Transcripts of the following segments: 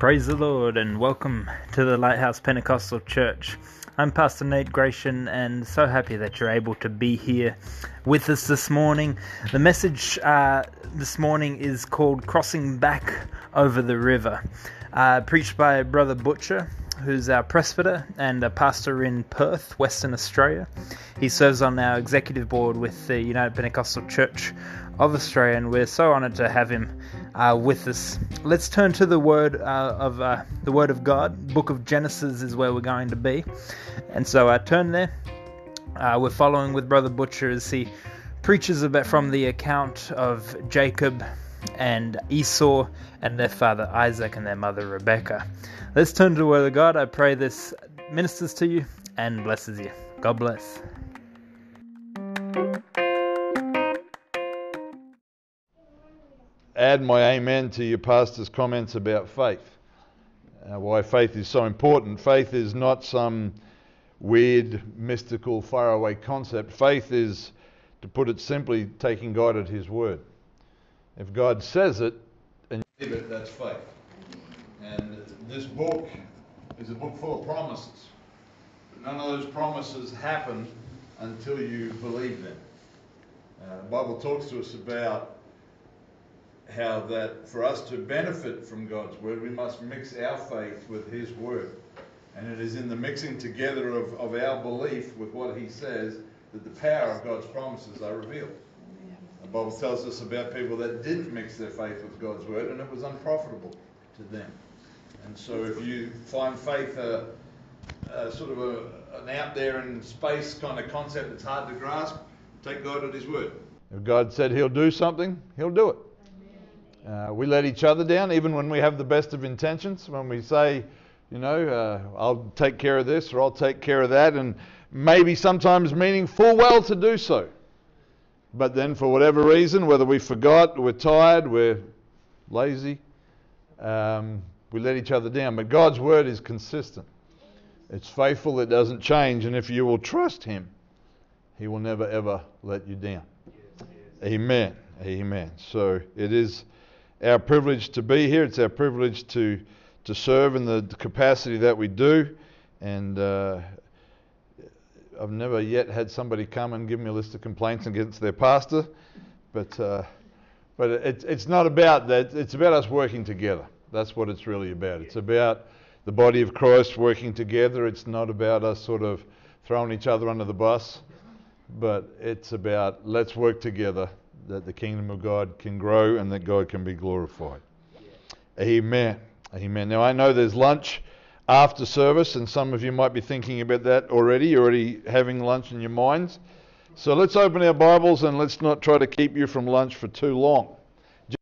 Praise the Lord and welcome to the Lighthouse Pentecostal Church. I'm Pastor Nate Gratian and so happy that you're able to be here with us this morning. The message uh, this morning is called Crossing Back Over the River, uh, preached by Brother Butcher, who's our presbyter and a pastor in Perth, Western Australia. He serves on our executive board with the United Pentecostal Church of Australia, and we're so honored to have him uh, with us. Let's turn to the word uh, of uh, the word of God. Book of Genesis is where we're going to be, and so I uh, turn there. Uh, we're following with Brother Butcher as he preaches about from the account of Jacob and Esau and their father Isaac and their mother Rebekah. Let's turn to the word of God. I pray this ministers to you and blesses you. God bless. Add my amen to your pastor's comments about faith. Uh, why faith is so important. Faith is not some weird, mystical, faraway concept. Faith is, to put it simply, taking God at His word. If God says it and you believe it, that's faith. And this book is a book full of promises. But none of those promises happen until you believe them. Uh, the Bible talks to us about how that for us to benefit from God's word, we must mix our faith with His word. And it is in the mixing together of, of our belief with what He says that the power of God's promises are revealed. The Bible tells us about people that didn't mix their faith with God's word and it was unprofitable to them. And so if you find faith a, a sort of a, an out there in space kind of concept that's hard to grasp, take God at His word. If God said He'll do something, He'll do it. Uh, we let each other down, even when we have the best of intentions. When we say, you know, uh, I'll take care of this or I'll take care of that, and maybe sometimes meaning full well to do so. But then, for whatever reason, whether we forgot, we're tired, we're lazy, um, we let each other down. But God's word is consistent, it's faithful, it doesn't change, and if you will trust Him, He will never ever let you down. Amen. Amen. So it is our privilege to be here. It's our privilege to to serve in the capacity that we do. And uh, I've never yet had somebody come and give me a list of complaints against their pastor, but uh, but it's it's not about that. It's about us working together. That's what it's really about. It's about the body of Christ working together. It's not about us sort of throwing each other under the bus, but it's about let's work together that the kingdom of God can grow and that God can be glorified. Amen. Amen. Now, I know there's lunch after service, and some of you might be thinking about that already. You're already having lunch in your minds. So let's open our Bibles and let's not try to keep you from lunch for too long.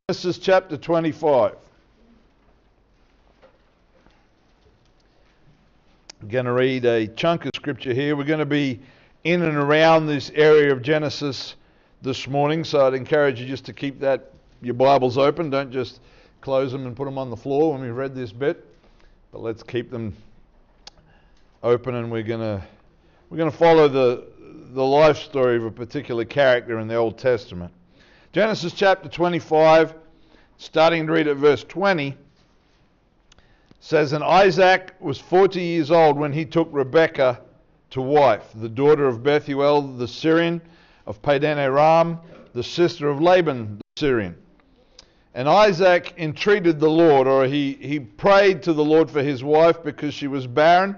Genesis chapter 25. I'm going to read a chunk of scripture here. We're going to be in and around this area of Genesis this morning, so I'd encourage you just to keep that your Bibles open. Don't just close them and put them on the floor when we've read this bit, but let's keep them open, and we're gonna we're gonna follow the the life story of a particular character in the Old Testament. Genesis chapter 25, starting to read at verse 20, says, And Isaac was 40 years old when he took Rebekah to wife, the daughter of Bethuel the Syrian of Padan Aram, the sister of Laban the Syrian. And Isaac entreated the Lord, or he, he prayed to the Lord for his wife because she was barren,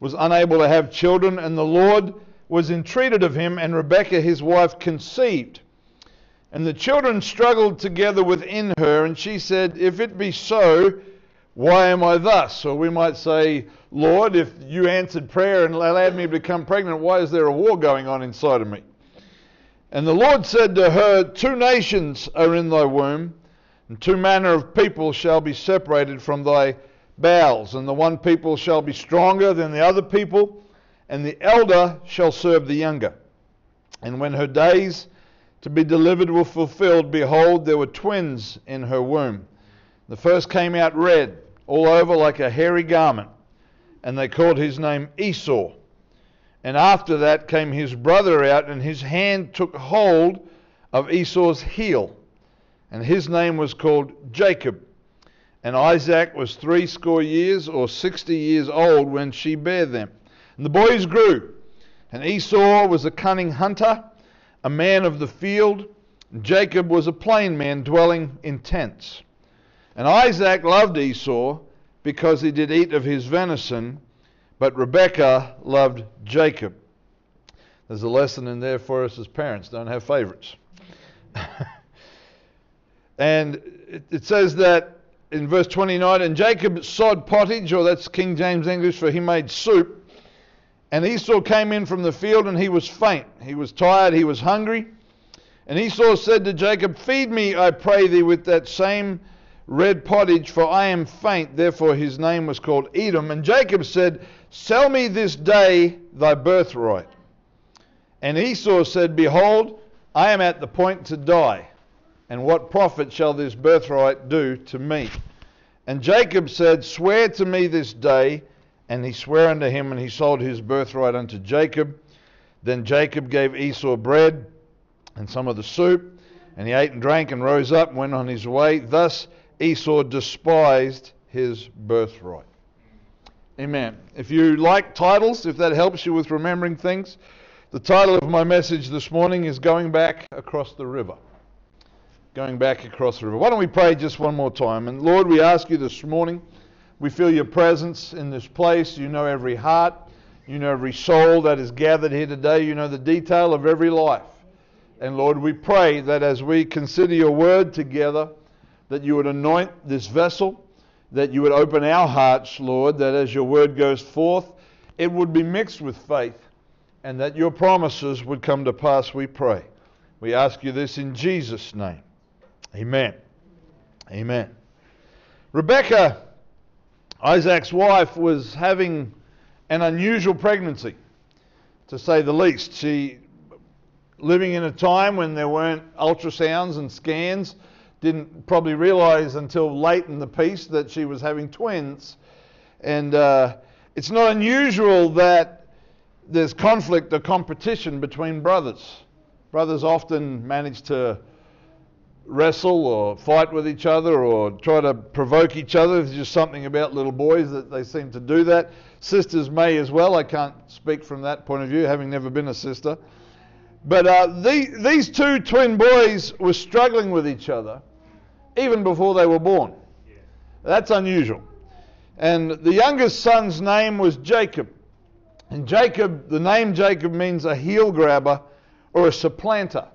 was unable to have children, and the Lord was entreated of him, and Rebekah his wife conceived. And the children struggled together within her, and she said, If it be so, why am I thus? Or we might say, Lord, if you answered prayer and allowed me to become pregnant, why is there a war going on inside of me? And the Lord said to her, Two nations are in thy womb, and two manner of people shall be separated from thy bowels, and the one people shall be stronger than the other people, and the elder shall serve the younger. And when her days to be delivered were fulfilled, behold, there were twins in her womb. The first came out red, all over like a hairy garment, and they called his name Esau. And after that came his brother out, and his hand took hold of Esau's heel. And his name was called Jacob. And Isaac was threescore years or sixty years old when she bare them. And the boys grew. And Esau was a cunning hunter, a man of the field. And Jacob was a plain man dwelling in tents. And Isaac loved Esau because he did eat of his venison, but Rebekah loved Jacob. There's a lesson in there for us as parents don't have favorites. and it, it says that in verse 29 and Jacob sod pottage, or that's King James English for he made soup. And Esau came in from the field and he was faint. He was tired, he was hungry. And Esau said to Jacob, Feed me, I pray thee, with that same red pottage, for I am faint. Therefore his name was called Edom. And Jacob said, Sell me this day thy birthright. And Esau said, Behold, I am at the point to die, and what profit shall this birthright do to me? And Jacob said, Swear to me this day. And he sware unto him, and he sold his birthright unto Jacob. Then Jacob gave Esau bread and some of the soup, and he ate and drank and rose up and went on his way. Thus Esau despised his birthright. Amen. If you like titles, if that helps you with remembering things, the title of my message this morning is Going Back Across the River. Going back across the river. Why don't we pray just one more time? And Lord, we ask you this morning, we feel your presence in this place. You know every heart, you know every soul that is gathered here today, you know the detail of every life. And Lord, we pray that as we consider your word together, that you would anoint this vessel, that you would open our hearts, Lord, that as your word goes forth, it would be mixed with faith and that your promises would come to pass, we pray. We ask you this in Jesus' name. Amen. Amen. Rebecca, Isaac's wife, was having an unusual pregnancy, to say the least. She, living in a time when there weren't ultrasounds and scans, didn't probably realize until late in the piece that she was having twins. And uh, it's not unusual that there's conflict or competition between brothers. Brothers often manage to wrestle or fight with each other or try to provoke each other. There's just something about little boys that they seem to do that. Sisters may as well. I can't speak from that point of view, having never been a sister. But uh, the, these two twin boys were struggling with each other even before they were born. That's unusual. And the youngest son's name was Jacob. And Jacob, the name Jacob means a heel grabber or a supplanter.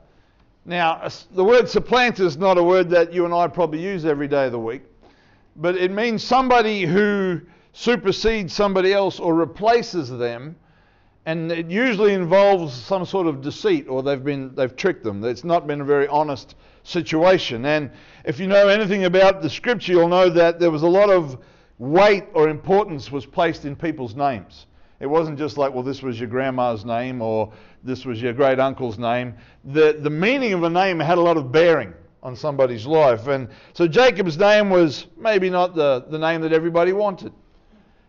Now, the word supplanter is not a word that you and I probably use every day of the week, but it means somebody who supersedes somebody else or replaces them, and it usually involves some sort of deceit or they've been they've tricked them. It's not been a very honest situation. And if you know anything about the scripture, you'll know that there was a lot of weight or importance was placed in people's names. It wasn't just like, well, this was your grandma's name or this was your great uncle's name. The, the meaning of a name had a lot of bearing on somebody's life. And so Jacob's name was maybe not the, the name that everybody wanted,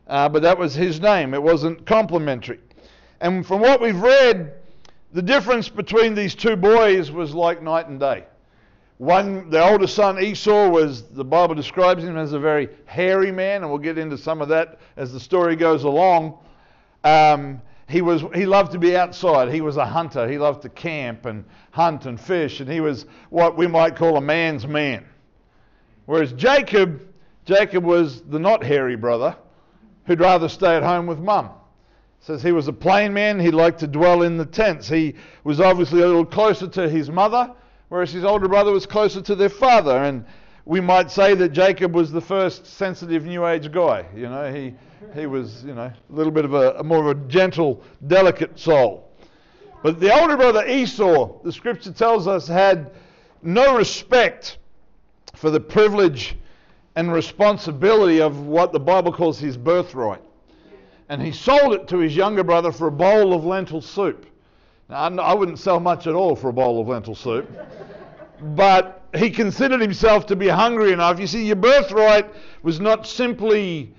uh, but that was his name. It wasn't complimentary. And from what we've read, the difference between these two boys was like night and day. One, the older son Esau was, the Bible describes him as a very hairy man, and we'll get into some of that as the story goes along. Um, he, was, he loved to be outside. He was a hunter. He loved to camp and hunt and fish, and he was what we might call a man's man. Whereas Jacob, Jacob was the not hairy brother who'd rather stay at home with mum. Says he was a plain man. He liked to dwell in the tents. He was obviously a little closer to his mother, whereas his older brother was closer to their father. And we might say that Jacob was the first sensitive New Age guy. You know, he he was, you know, a little bit of a, a more of a gentle, delicate soul. But the older brother Esau, the scripture tells us, had no respect for the privilege and responsibility of what the Bible calls his birthright. And he sold it to his younger brother for a bowl of lentil soup. Now, I wouldn't sell much at all for a bowl of lentil soup. but he considered himself to be hungry enough. You see, your birthright was not simply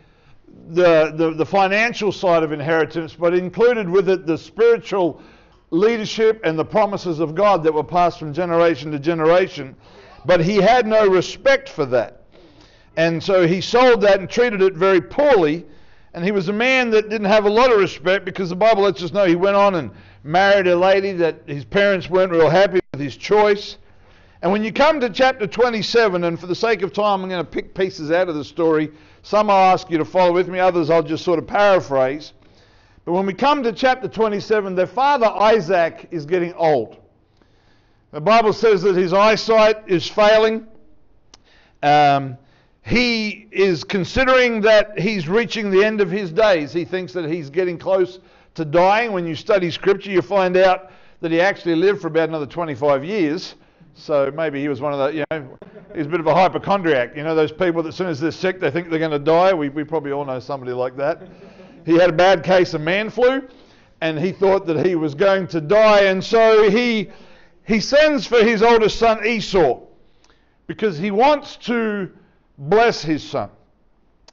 the, the, the financial side of inheritance, but included with it the spiritual leadership and the promises of God that were passed from generation to generation. But he had no respect for that. And so he sold that and treated it very poorly. And he was a man that didn't have a lot of respect because the Bible lets us know he went on and married a lady that his parents weren't real happy with his choice. And when you come to chapter 27, and for the sake of time, I'm going to pick pieces out of the story. Some I'll ask you to follow with me, others I'll just sort of paraphrase. But when we come to chapter 27, their father Isaac is getting old. The Bible says that his eyesight is failing. Um, he is considering that he's reaching the end of his days. He thinks that he's getting close to dying. When you study scripture, you find out that he actually lived for about another 25 years. So maybe he was one of the, you know, he's a bit of a hypochondriac. You know, those people that as soon as they're sick, they think they're going to die. We, we probably all know somebody like that. He had a bad case of man flu, and he thought that he was going to die. And so he, he sends for his oldest son Esau because he wants to bless his son.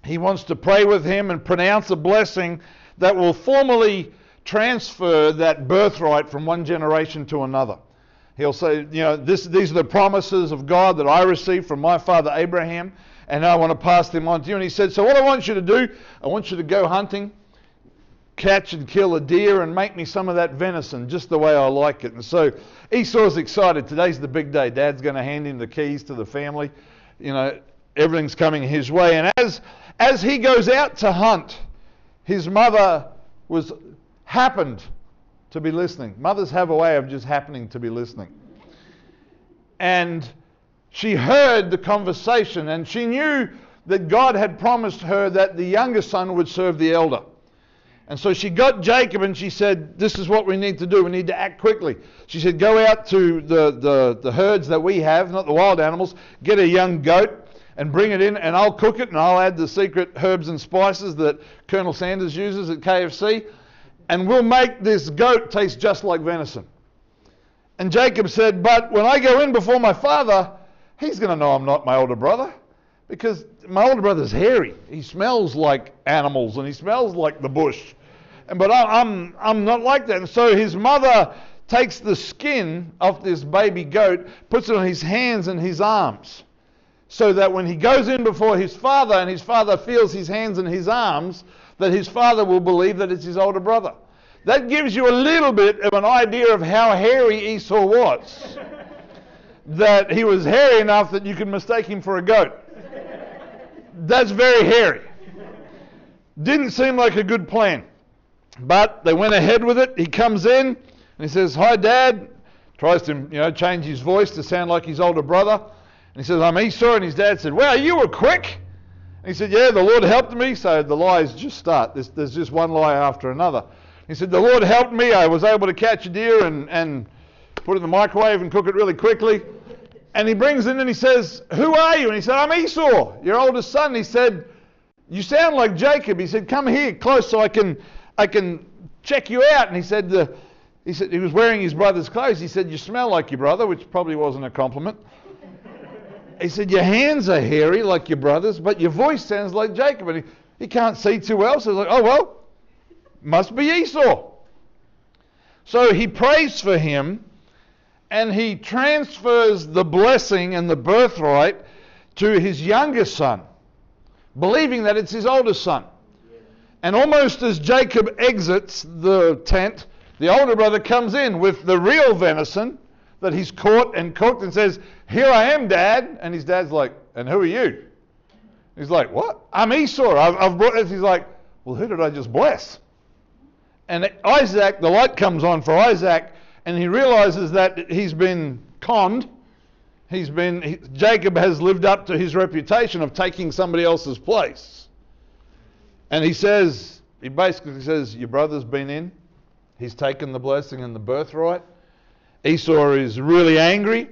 He wants to pray with him and pronounce a blessing that will formally transfer that birthright from one generation to another. He'll say, you know, this, these are the promises of God that I received from my father Abraham, and I want to pass them on to you. And he said, So, what I want you to do, I want you to go hunting, catch and kill a deer, and make me some of that venison just the way I like it. And so Esau's excited. Today's the big day. Dad's going to hand him the keys to the family. You know, everything's coming his way. And as, as he goes out to hunt, his mother was happened to be listening. Mothers have a way of just happening to be listening. And she heard the conversation and she knew that God had promised her that the younger son would serve the elder. And so she got Jacob and she said, This is what we need to do. We need to act quickly. She said, Go out to the, the, the herds that we have, not the wild animals, get a young goat and bring it in, and I'll cook it and I'll add the secret herbs and spices that Colonel Sanders uses at KFC and we'll make this goat taste just like venison. And Jacob said, But when I go in before my father, he's going to know I'm not my older brother because my older brother's hairy. He smells like animals and he smells like the bush. And, but I, I'm, I'm not like that. And so his mother takes the skin off this baby goat, puts it on his hands and his arms, so that when he goes in before his father and his father feels his hands and his arms, that his father will believe that it's his older brother. That gives you a little bit of an idea of how hairy Esau was. that he was hairy enough that you could mistake him for a goat. That's very hairy. Didn't seem like a good plan. But they went ahead with it. He comes in and he says, Hi, Dad. Tries to you know, change his voice to sound like his older brother. And he says, I'm Esau. And his dad said, Wow, you were quick. He said, Yeah, the Lord helped me. So the lies just start. There's, there's just one lie after another. He said, The Lord helped me. I was able to catch a deer and, and put it in the microwave and cook it really quickly. And he brings in and he says, Who are you? And he said, I'm Esau, your oldest son. He said, You sound like Jacob. He said, Come here close so I can, I can check you out. And he said, the, he said, he was wearing his brother's clothes. He said, You smell like your brother, which probably wasn't a compliment. He said, Your hands are hairy like your brother's, but your voice sounds like Jacob. And he, he can't see too well. So he's like, Oh, well, must be Esau. So he prays for him and he transfers the blessing and the birthright to his youngest son, believing that it's his oldest son. And almost as Jacob exits the tent, the older brother comes in with the real venison that he's caught and cooked and says, Here I am, Dad. And his dad's like, And who are you? He's like, What? I'm Esau. I've, I've brought this. He's like, Well, who did I just bless? And Isaac, the light comes on for Isaac, and he realizes that he's been conned. He's been, he, Jacob has lived up to his reputation of taking somebody else's place. And he says, he basically says, Your brother's been in, he's taken the blessing and the birthright. Esau is really angry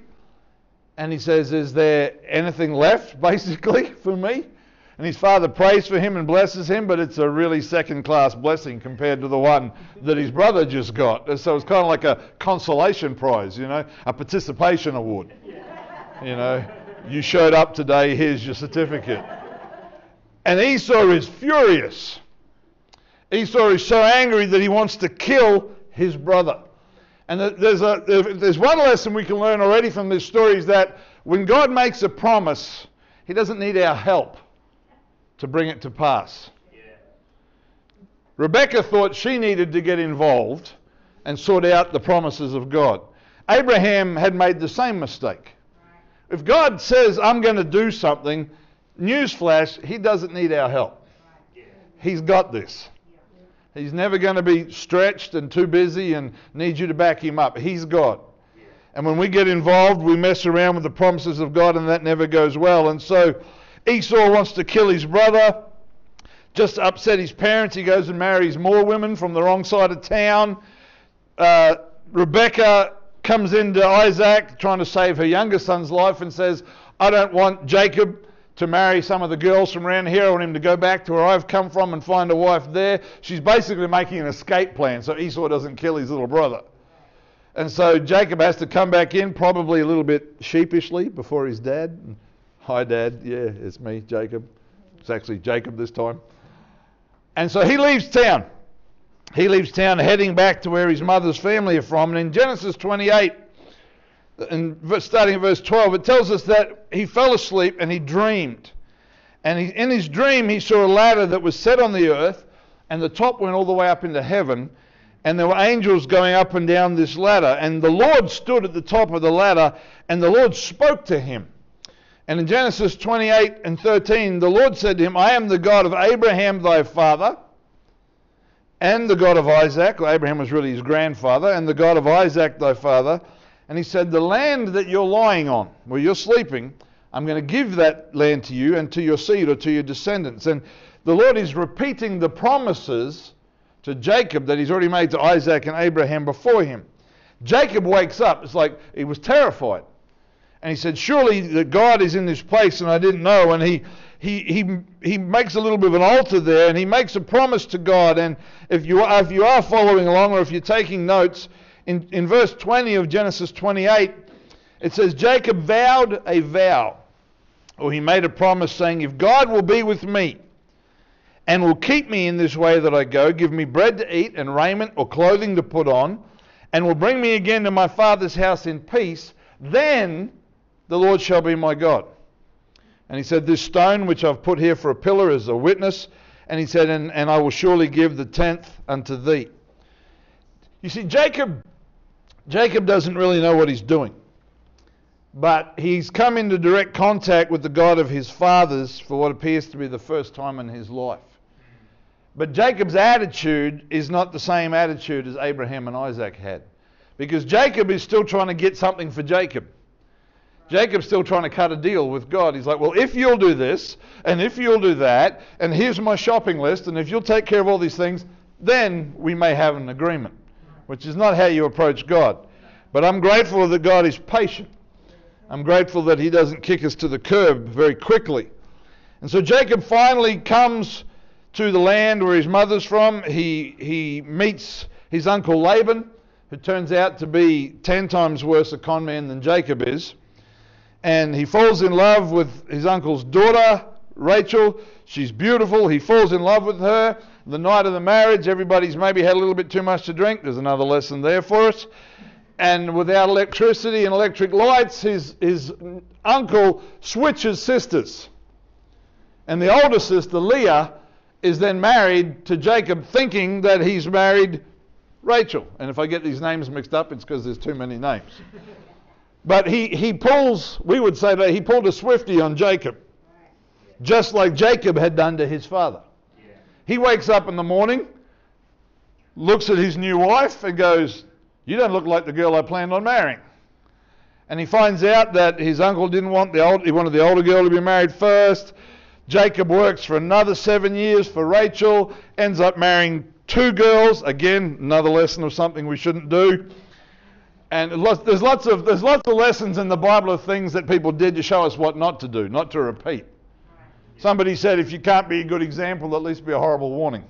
and he says, Is there anything left, basically, for me? And his father prays for him and blesses him, but it's a really second class blessing compared to the one that his brother just got. So it's kind of like a consolation prize, you know, a participation award. You know, you showed up today, here's your certificate. And Esau is furious. Esau is so angry that he wants to kill his brother. And there's, a, there's one lesson we can learn already from this story is that when God makes a promise, He doesn't need our help to bring it to pass. Rebecca thought she needed to get involved and sort out the promises of God. Abraham had made the same mistake. If God says, I'm going to do something, newsflash, he doesn't need our help. He's got this. He's never going to be stretched and too busy and need you to back him up. He's God. And when we get involved, we mess around with the promises of God, and that never goes well. And so Esau wants to kill his brother, just to upset his parents. He goes and marries more women from the wrong side of town. Uh, Rebecca comes into Isaac trying to save her younger son's life and says, I don't want Jacob to marry some of the girls from around here. I want him to go back to where I've come from and find a wife there. She's basically making an escape plan so Esau doesn't kill his little brother. And so Jacob has to come back in, probably a little bit sheepishly, before his dad. Hi, Dad. Yeah, it's me, Jacob. It's actually Jacob this time. And so he leaves town. He leaves town heading back to where his mother's family are from. And in Genesis 28, and starting at verse 12, it tells us that he fell asleep and he dreamed. And he, in his dream, he saw a ladder that was set on the earth, and the top went all the way up into heaven. And there were angels going up and down this ladder. And the Lord stood at the top of the ladder, and the Lord spoke to him. And in Genesis 28 and 13, the Lord said to him, I am the God of Abraham thy father, and the God of Isaac. Well, Abraham was really his grandfather, and the God of Isaac thy father. And he said, The land that you're lying on, where you're sleeping, I'm going to give that land to you and to your seed or to your descendants. And the Lord is repeating the promises to Jacob that he's already made to Isaac and Abraham before him. Jacob wakes up. It's like he was terrified. And he said, Surely that God is in this place and I didn't know. And he, he, he, he makes a little bit of an altar there and he makes a promise to God. And if you, are, if you are following along or if you're taking notes, in, in verse 20 of Genesis 28, it says, Jacob vowed a vow, or he made a promise saying, If God will be with me and will keep me in this way that I go, give me bread to eat and raiment or clothing to put on, and will bring me again to my father's house in peace, then the Lord shall be my God. And he said, This stone which I've put here for a pillar is a witness. And he said, And, and I will surely give the tenth unto thee. You see, Jacob Jacob doesn't really know what he's doing. But he's come into direct contact with the God of his fathers for what appears to be the first time in his life. But Jacob's attitude is not the same attitude as Abraham and Isaac had. Because Jacob is still trying to get something for Jacob. Jacob's still trying to cut a deal with God. He's like, well, if you'll do this, and if you'll do that, and here's my shopping list, and if you'll take care of all these things, then we may have an agreement which is not how you approach God. But I'm grateful that God is patient. I'm grateful that He doesn't kick us to the curb very quickly. And so Jacob finally comes to the land where his mother's from. He, he meets his uncle Laban, who turns out to be ten times worse a conman than Jacob is. And he falls in love with his uncle's daughter, Rachel. She's beautiful. He falls in love with her the night of the marriage, everybody's maybe had a little bit too much to drink. There's another lesson there for us. And without electricity and electric lights, his, his uncle switches sisters. And the older sister, Leah, is then married to Jacob, thinking that he's married Rachel. And if I get these names mixed up, it's because there's too many names. But he, he pulls, we would say that he pulled a swifty on Jacob, just like Jacob had done to his father. He wakes up in the morning, looks at his new wife, and goes, You don't look like the girl I planned on marrying. And he finds out that his uncle didn't want the old, he wanted the older girl to be married first. Jacob works for another seven years for Rachel, ends up marrying two girls. Again, another lesson of something we shouldn't do. And there's lots of there's lots of lessons in the Bible of things that people did to show us what not to do, not to repeat. Somebody said if you can't be a good example, at least be a horrible warning.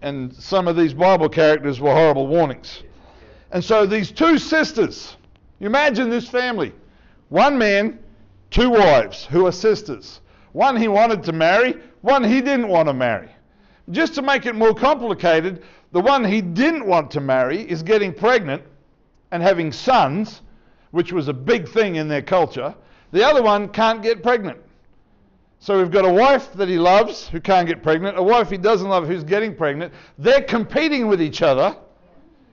And some of these Bible characters were horrible warnings. And so these two sisters, you imagine this family. One man, two wives who are sisters. One he wanted to marry, one he didn't want to marry. Just to make it more complicated, the one he didn't want to marry is getting pregnant and having sons, which was a big thing in their culture. The other one can't get pregnant So we've got a wife that he loves who can't get pregnant, a wife he doesn't love who's getting pregnant. They're competing with each other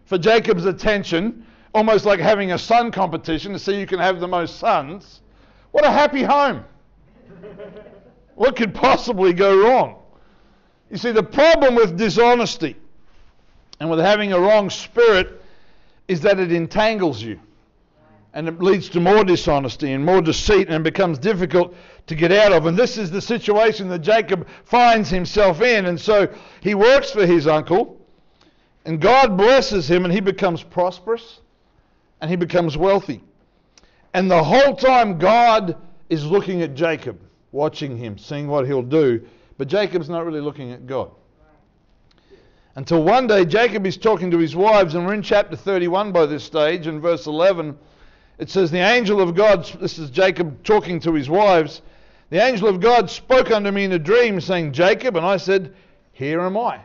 for Jacob's attention, almost like having a son competition to see who can have the most sons. What a happy home! what could possibly go wrong? You see, the problem with dishonesty and with having a wrong spirit is that it entangles you. And it leads to more dishonesty and more deceit and becomes difficult to get out of. And this is the situation that Jacob finds himself in. And so he works for his uncle, and God blesses him, and he becomes prosperous and he becomes wealthy. And the whole time, God is looking at Jacob, watching him, seeing what he'll do. But Jacob's not really looking at God. Until one day, Jacob is talking to his wives, and we're in chapter 31 by this stage, in verse 11. It says, The angel of God, this is Jacob talking to his wives, the angel of God spoke unto me in a dream, saying, Jacob, and I said, Here am I.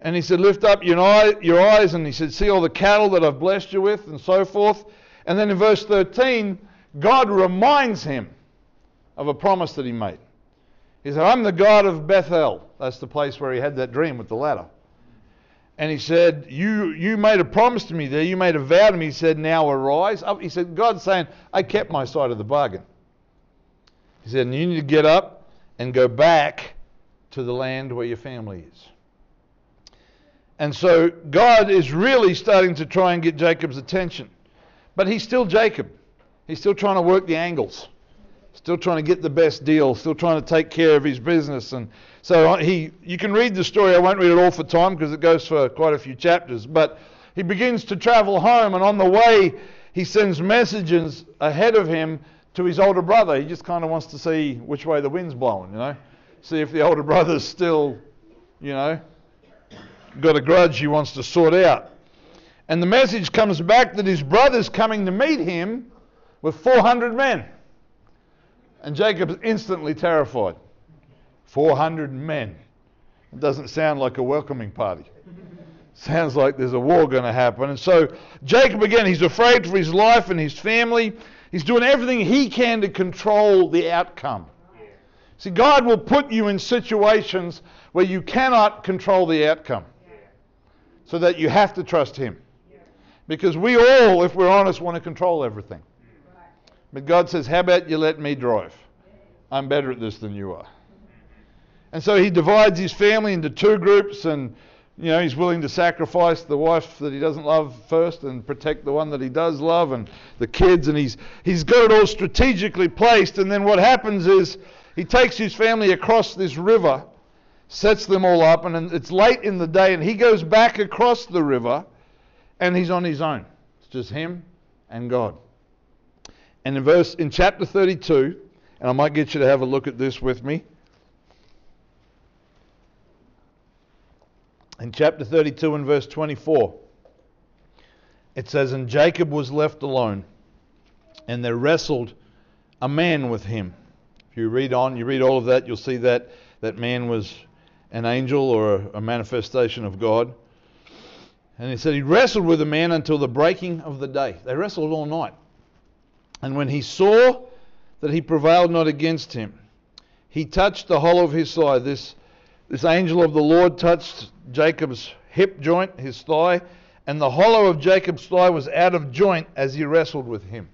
And he said, Lift up your, eye, your eyes, and he said, See all the cattle that I've blessed you with, and so forth. And then in verse 13, God reminds him of a promise that he made. He said, I'm the God of Bethel. That's the place where he had that dream with the ladder. And he said, you, you made a promise to me there. You made a vow to me. He said, Now arise. He said, God's saying, I kept my side of the bargain. He said, And You need to get up and go back to the land where your family is. And so God is really starting to try and get Jacob's attention. But he's still Jacob. He's still trying to work the angles still trying to get the best deal, still trying to take care of his business. And so he, you can read the story. I won't read it all for time because it goes for quite a few chapters. But he begins to travel home, and on the way, he sends messages ahead of him to his older brother. He just kind of wants to see which way the wind's blowing, you know, see if the older brother's still, you know, got a grudge he wants to sort out. And the message comes back that his brother's coming to meet him with 400 men. And Jacob's instantly terrified. 400 men. It doesn't sound like a welcoming party. Sounds like there's a war going to happen. And so Jacob, again, he's afraid for his life and his family. He's doing everything he can to control the outcome. See, God will put you in situations where you cannot control the outcome. So that you have to trust Him. Because we all, if we're honest, want to control everything. But God says, How about you let me drive? I'm better at this than you are. And so he divides his family into two groups, and you know he's willing to sacrifice the wife that he doesn't love first and protect the one that he does love, and the kids, and he's he's got it all strategically placed. And then what happens is he takes his family across this river, sets them all up, and it's late in the day, and he goes back across the river, and he's on his own. It's just him and God. And in verse in chapter 32, and I might get you to have a look at this with me. In chapter 32 and verse 24, it says, And Jacob was left alone, and there wrestled a man with him. If you read on, you read all of that, you'll see that that man was an angel or a, a manifestation of God. And he said he wrestled with the man until the breaking of the day. They wrestled all night. And when he saw that he prevailed not against him, he touched the hollow of his thigh. This, this angel of the Lord touched Jacob's hip joint, his thigh, and the hollow of Jacob's thigh was out of joint as he wrestled with him.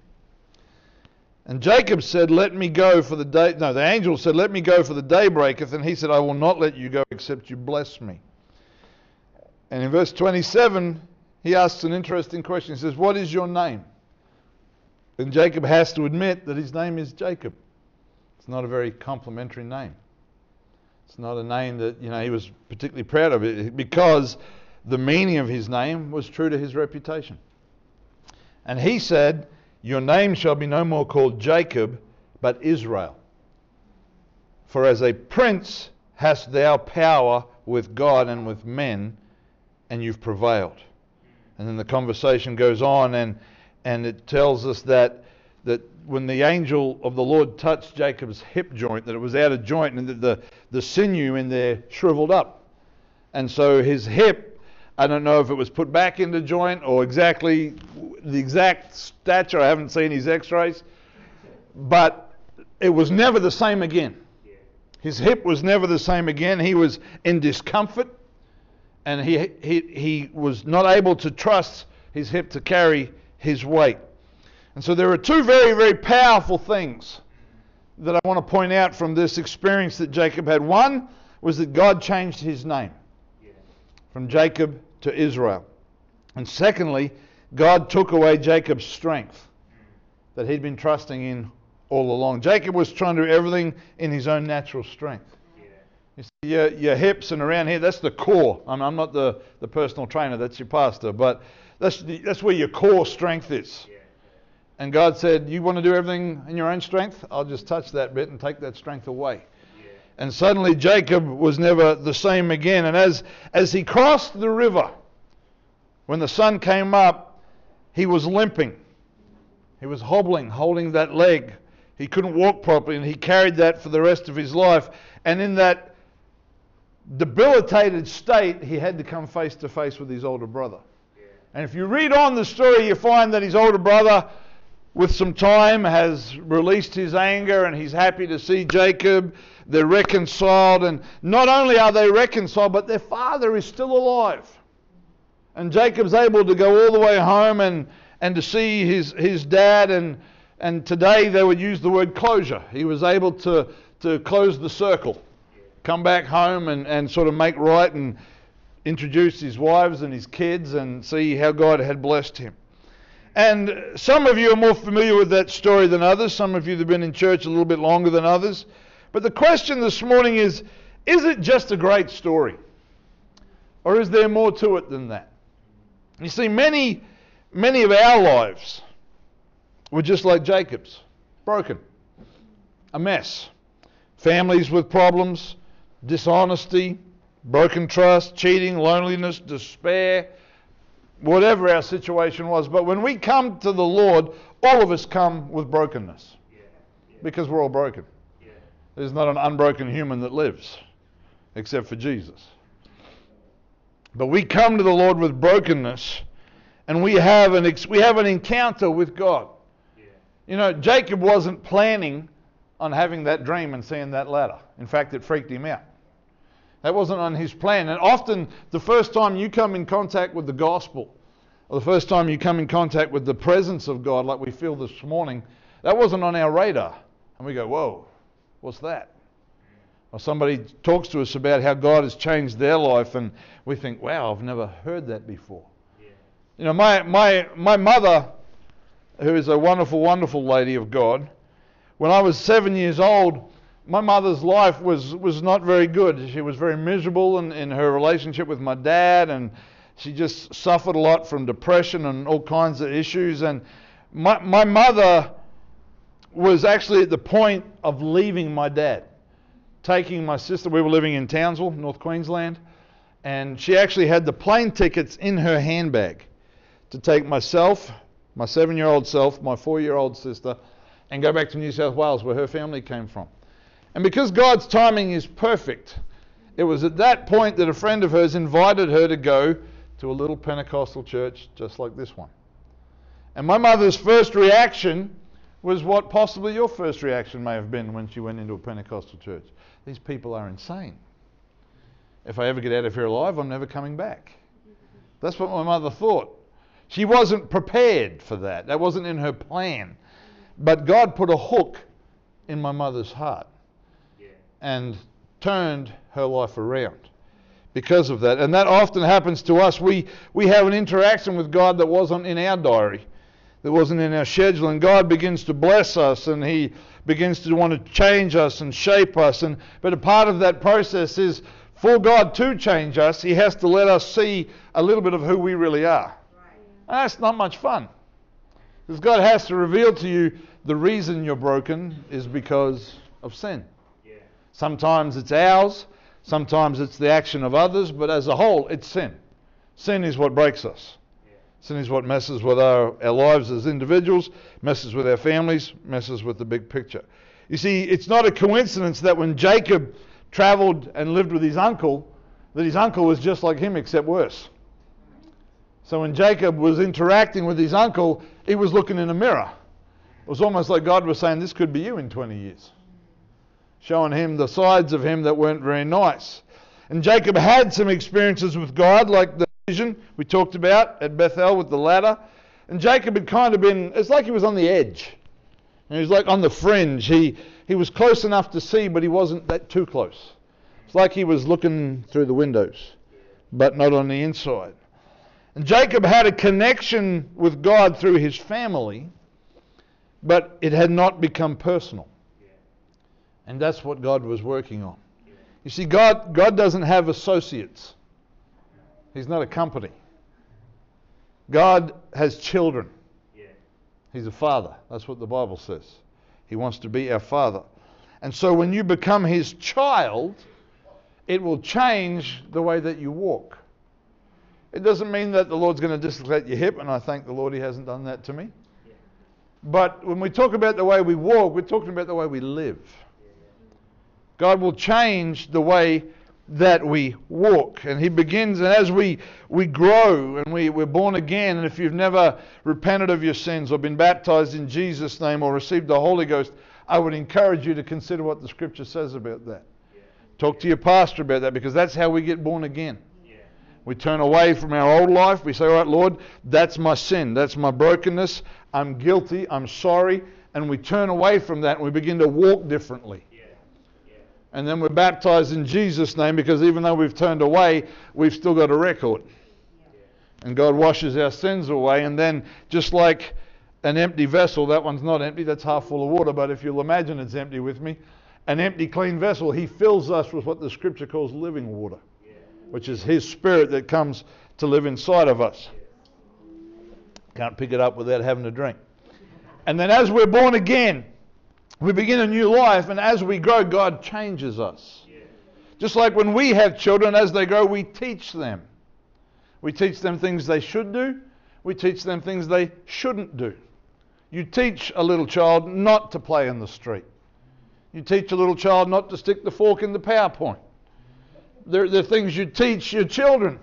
And Jacob said, Let me go for the day. No, the angel said, Let me go for the day breaketh. And he said, I will not let you go except you bless me. And in verse 27, he asks an interesting question. He says, What is your name? Then Jacob has to admit that his name is Jacob. It's not a very complimentary name. It's not a name that you know he was particularly proud of because the meaning of his name was true to his reputation. And he said, Your name shall be no more called Jacob, but Israel. For as a prince hast thou power with God and with men, and you've prevailed. And then the conversation goes on, and and it tells us that that when the angel of the Lord touched Jacob's hip joint, that it was out of joint and that the, the sinew in there shriveled up. And so his hip, I don't know if it was put back into joint or exactly the exact stature. I haven't seen his x rays. But it was never the same again. His hip was never the same again. He was in discomfort and he, he, he was not able to trust his hip to carry his weight. And so there are two very, very powerful things that I want to point out from this experience that Jacob had. One was that God changed his name from Jacob to Israel. And secondly, God took away Jacob's strength that he'd been trusting in all along. Jacob was trying to do everything in his own natural strength. You see, your, your hips and around here, that's the core. I'm, I'm not the, the personal trainer, that's your pastor, but that's, the, that's where your core strength is. And God said, You want to do everything in your own strength? I'll just touch that bit and take that strength away. And suddenly Jacob was never the same again. And as, as he crossed the river, when the sun came up, he was limping. He was hobbling, holding that leg. He couldn't walk properly, and he carried that for the rest of his life. And in that debilitated state, he had to come face to face with his older brother. And if you read on the story, you find that his older brother, with some time, has released his anger and he's happy to see Jacob. They're reconciled, and not only are they reconciled, but their father is still alive. And Jacob's able to go all the way home and, and to see his, his dad. And, and today they would use the word closure. He was able to, to close the circle come back home and, and sort of make right and introduce his wives and his kids and see how God had blessed him. And some of you are more familiar with that story than others. Some of you have been in church a little bit longer than others. But the question this morning is is it just a great story? Or is there more to it than that? You see, many, many of our lives were just like Jacob's broken, a mess. Families with problems, dishonesty, broken trust, cheating, loneliness, despair, whatever our situation was. But when we come to the Lord, all of us come with brokenness because we're all broken. There's not an unbroken human that lives except for Jesus. But we come to the Lord with brokenness and we have an, ex- we have an encounter with God. You know, Jacob wasn't planning on having that dream and seeing that ladder. In fact, it freaked him out. That wasn't on his plan. And often, the first time you come in contact with the gospel, or the first time you come in contact with the presence of God, like we feel this morning, that wasn't on our radar. And we go, whoa, what's that? Or somebody talks to us about how God has changed their life, and we think, wow, I've never heard that before. Yeah. You know, my, my, my mother, who is a wonderful, wonderful lady of God, when I was seven years old, my mother's life was, was not very good. She was very miserable in, in her relationship with my dad, and she just suffered a lot from depression and all kinds of issues. And my, my mother was actually at the point of leaving my dad, taking my sister. We were living in Townsville, North Queensland, and she actually had the plane tickets in her handbag to take myself, my seven year old self, my four year old sister, and go back to New South Wales where her family came from. And because God's timing is perfect, it was at that point that a friend of hers invited her to go to a little Pentecostal church just like this one. And my mother's first reaction was what possibly your first reaction may have been when she went into a Pentecostal church. These people are insane. If I ever get out of here alive, I'm never coming back. That's what my mother thought. She wasn't prepared for that. That wasn't in her plan. But God put a hook in my mother's heart. And turned her life around because of that. And that often happens to us. We, we have an interaction with God that wasn't in our diary, that wasn't in our schedule. And God begins to bless us and He begins to want to change us and shape us. And, but a part of that process is for God to change us, He has to let us see a little bit of who we really are. Right. That's not much fun. Because God has to reveal to you the reason you're broken is because of sin. Sometimes it's ours, sometimes it's the action of others, but as a whole, it's sin. Sin is what breaks us. Sin is what messes with our, our lives as individuals, messes with our families, messes with the big picture. You see, it's not a coincidence that when Jacob traveled and lived with his uncle, that his uncle was just like him except worse. So when Jacob was interacting with his uncle, he was looking in a mirror. It was almost like God was saying, This could be you in 20 years. Showing him the sides of him that weren't very nice. And Jacob had some experiences with God, like the vision we talked about at Bethel with the ladder. And Jacob had kind of been, it's like he was on the edge. And he was like on the fringe. He, he was close enough to see, but he wasn't that too close. It's like he was looking through the windows, but not on the inside. And Jacob had a connection with God through his family, but it had not become personal. And that's what God was working on. You see, God, God doesn't have associates. He's not a company. God has children. He's a father. That's what the Bible says. He wants to be our father. And so when you become his child, it will change the way that you walk. It doesn't mean that the Lord's going to dislocate your hip, and I thank the Lord he hasn't done that to me. But when we talk about the way we walk, we're talking about the way we live. God will change the way that we walk. And He begins, and as we, we grow and we, we're born again, and if you've never repented of your sins or been baptized in Jesus' name or received the Holy Ghost, I would encourage you to consider what the Scripture says about that. Yeah. Talk to your pastor about that because that's how we get born again. Yeah. We turn away from our old life. We say, All right, Lord, that's my sin. That's my brokenness. I'm guilty. I'm sorry. And we turn away from that and we begin to walk differently and then we're baptized in Jesus' name because even though we've turned away, we've still got a record. And God washes our sins away, and then just like an empty vessel, that one's not empty, that's half full of water, but if you'll imagine it's empty with me, an empty, clean vessel, He fills us with what the scripture calls living water, which is His Spirit that comes to live inside of us. Can't pick it up without having a drink. And then as we're born again, we begin a new life, and as we grow, God changes us. Just like when we have children, as they grow, we teach them. We teach them things they should do, we teach them things they shouldn't do. You teach a little child not to play in the street. You teach a little child not to stick the fork in the PowerPoint. There are things you teach your children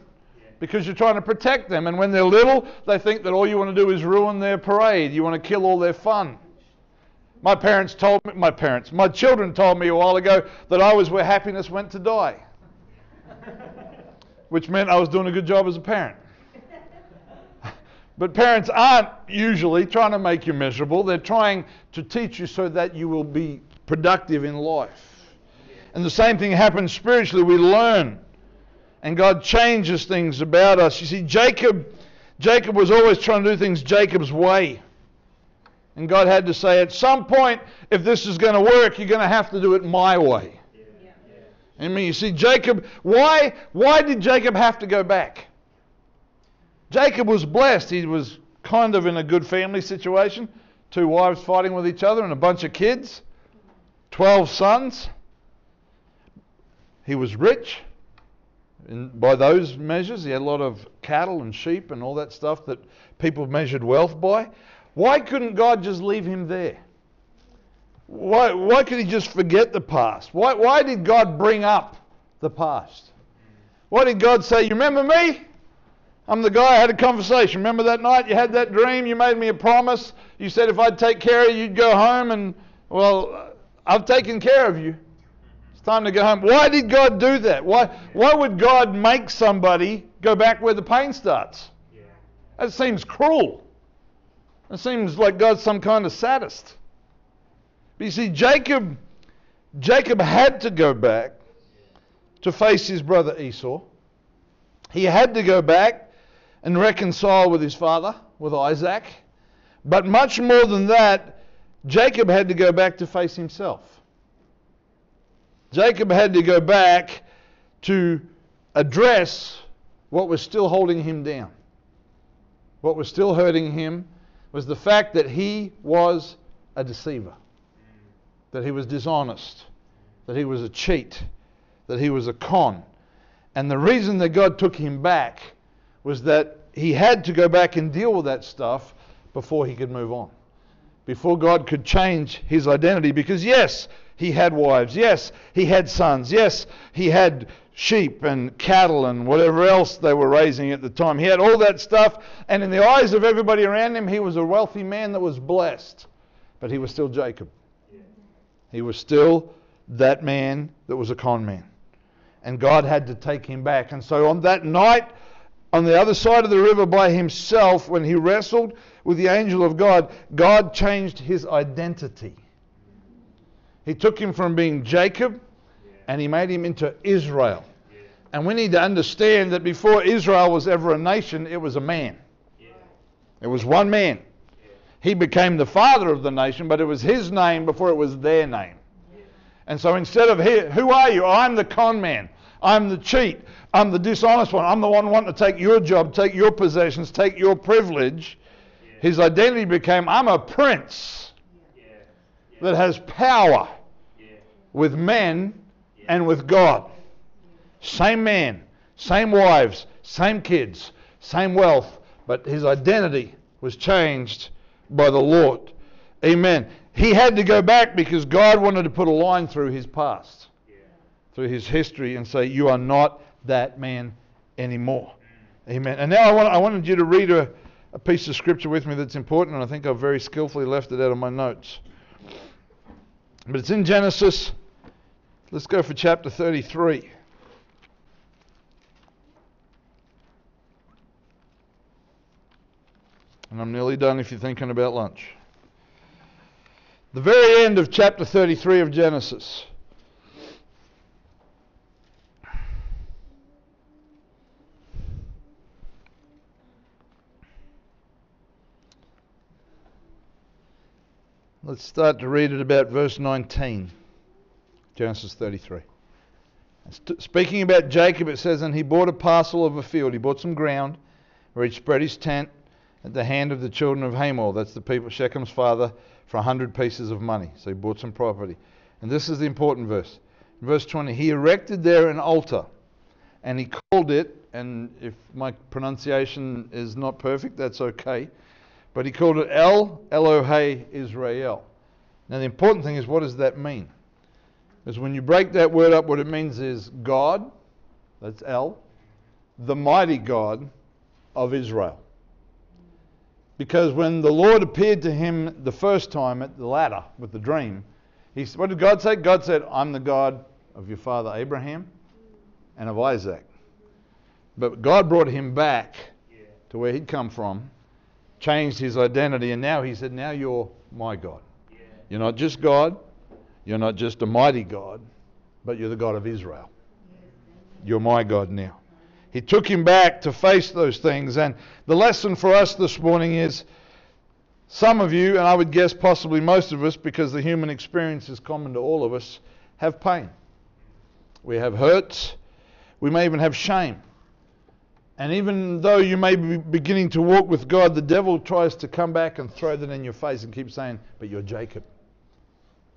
because you're trying to protect them. And when they're little, they think that all you want to do is ruin their parade. You want to kill all their fun. My parents told me, my parents, my children told me a while ago that I was where happiness went to die. Which meant I was doing a good job as a parent. But parents aren't usually trying to make you miserable. They're trying to teach you so that you will be productive in life. And the same thing happens spiritually. We learn. And God changes things about us. You see, Jacob, Jacob was always trying to do things Jacob's way. And God had to say, at some point, if this is going to work, you're going to have to do it my way. I mean, you see, Jacob, why, why did Jacob have to go back? Jacob was blessed. He was kind of in a good family situation. Two wives fighting with each other and a bunch of kids. Twelve sons. He was rich. And by those measures, he had a lot of cattle and sheep and all that stuff that people measured wealth by. Why couldn't God just leave him there? Why, why could he just forget the past? Why, why did God bring up the past? Why did God say, You remember me? I'm the guy I had a conversation. Remember that night you had that dream? You made me a promise. You said if I'd take care of you, you'd go home. And, well, I've taken care of you. It's time to go home. Why did God do that? Why, why would God make somebody go back where the pain starts? That seems cruel. It seems like God's some kind of sadist. But you see, Jacob, Jacob had to go back to face his brother Esau. He had to go back and reconcile with his father, with Isaac. But much more than that, Jacob had to go back to face himself. Jacob had to go back to address what was still holding him down, what was still hurting him, was the fact that he was a deceiver, that he was dishonest, that he was a cheat, that he was a con. And the reason that God took him back was that he had to go back and deal with that stuff before he could move on, before God could change his identity. Because, yes, he had wives. Yes, he had sons. Yes, he had sheep and cattle and whatever else they were raising at the time. He had all that stuff, and in the eyes of everybody around him, he was a wealthy man that was blessed. but he was still Jacob. He was still that man that was a con man. And God had to take him back. And so on that night, on the other side of the river by himself, when he wrestled with the angel of God, God changed his identity. He took him from being Jacob and he made him into Israel. And we need to understand that before Israel was ever a nation, it was a man. It was one man. He became the father of the nation, but it was his name before it was their name. And so instead of, here, who are you? I'm the con man. I'm the cheat. I'm the dishonest one. I'm the one wanting to take your job, take your possessions, take your privilege. His identity became, I'm a prince that has power with men and with God. Same man, same wives, same kids, same wealth, but his identity was changed by the Lord. Amen. He had to go back because God wanted to put a line through his past, through his history, and say, You are not that man anymore. Amen. And now I, want, I wanted you to read a, a piece of scripture with me that's important, and I think I've very skillfully left it out of my notes. But it's in Genesis. Let's go for chapter 33. And I'm nearly done if you're thinking about lunch. The very end of chapter 33 of Genesis. Let's start to read it about verse 19. Genesis 33. Speaking about Jacob, it says, And he bought a parcel of a field. He bought some ground where he spread his tent at the hand of the children of Hamor, that's the people, Shechem's father, for a hundred pieces of money. So he bought some property. And this is the important verse. In verse 20, he erected there an altar, and he called it, and if my pronunciation is not perfect, that's okay, but he called it El Elohe Israel. Now the important thing is, what does that mean? Because when you break that word up, what it means is God, that's El, the mighty God of Israel. Because when the Lord appeared to him the first time at the ladder with the dream, he, what did God say? God said, I'm the God of your father Abraham and of Isaac. But God brought him back to where he'd come from, changed his identity, and now he said, Now you're my God. You're not just God, you're not just a mighty God, but you're the God of Israel. You're my God now. He took him back to face those things. And the lesson for us this morning is some of you, and I would guess possibly most of us, because the human experience is common to all of us, have pain. We have hurts. We may even have shame. And even though you may be beginning to walk with God, the devil tries to come back and throw that in your face and keep saying, But you're Jacob.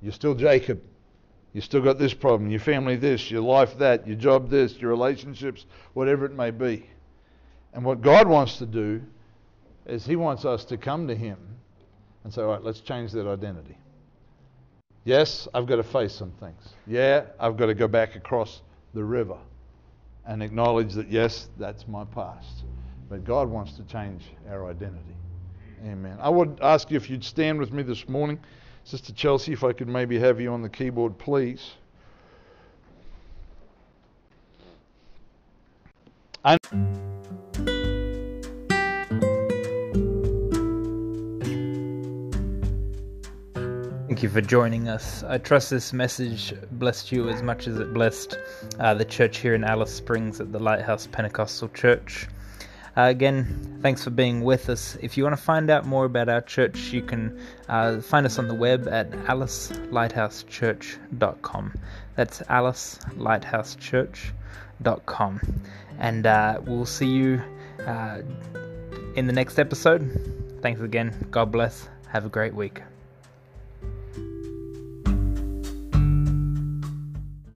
You're still Jacob. You still got this problem, your family this, your life that, your job this, your relationships, whatever it may be. And what God wants to do is He wants us to come to Him and say, all right, let's change that identity. Yes, I've got to face some things. Yeah, I've got to go back across the river and acknowledge that, yes, that's my past. But God wants to change our identity. Amen. I would ask you if you'd stand with me this morning. Sister Chelsea, if I could maybe have you on the keyboard, please. And Thank you for joining us. I trust this message blessed you as much as it blessed uh, the church here in Alice Springs at the Lighthouse Pentecostal Church. Uh, again, thanks for being with us. If you want to find out more about our church, you can uh, find us on the web at alicelighthouseChurch.com. That's alicelighthouseChurch.com. And uh, we'll see you uh, in the next episode. Thanks again. God bless. Have a great week.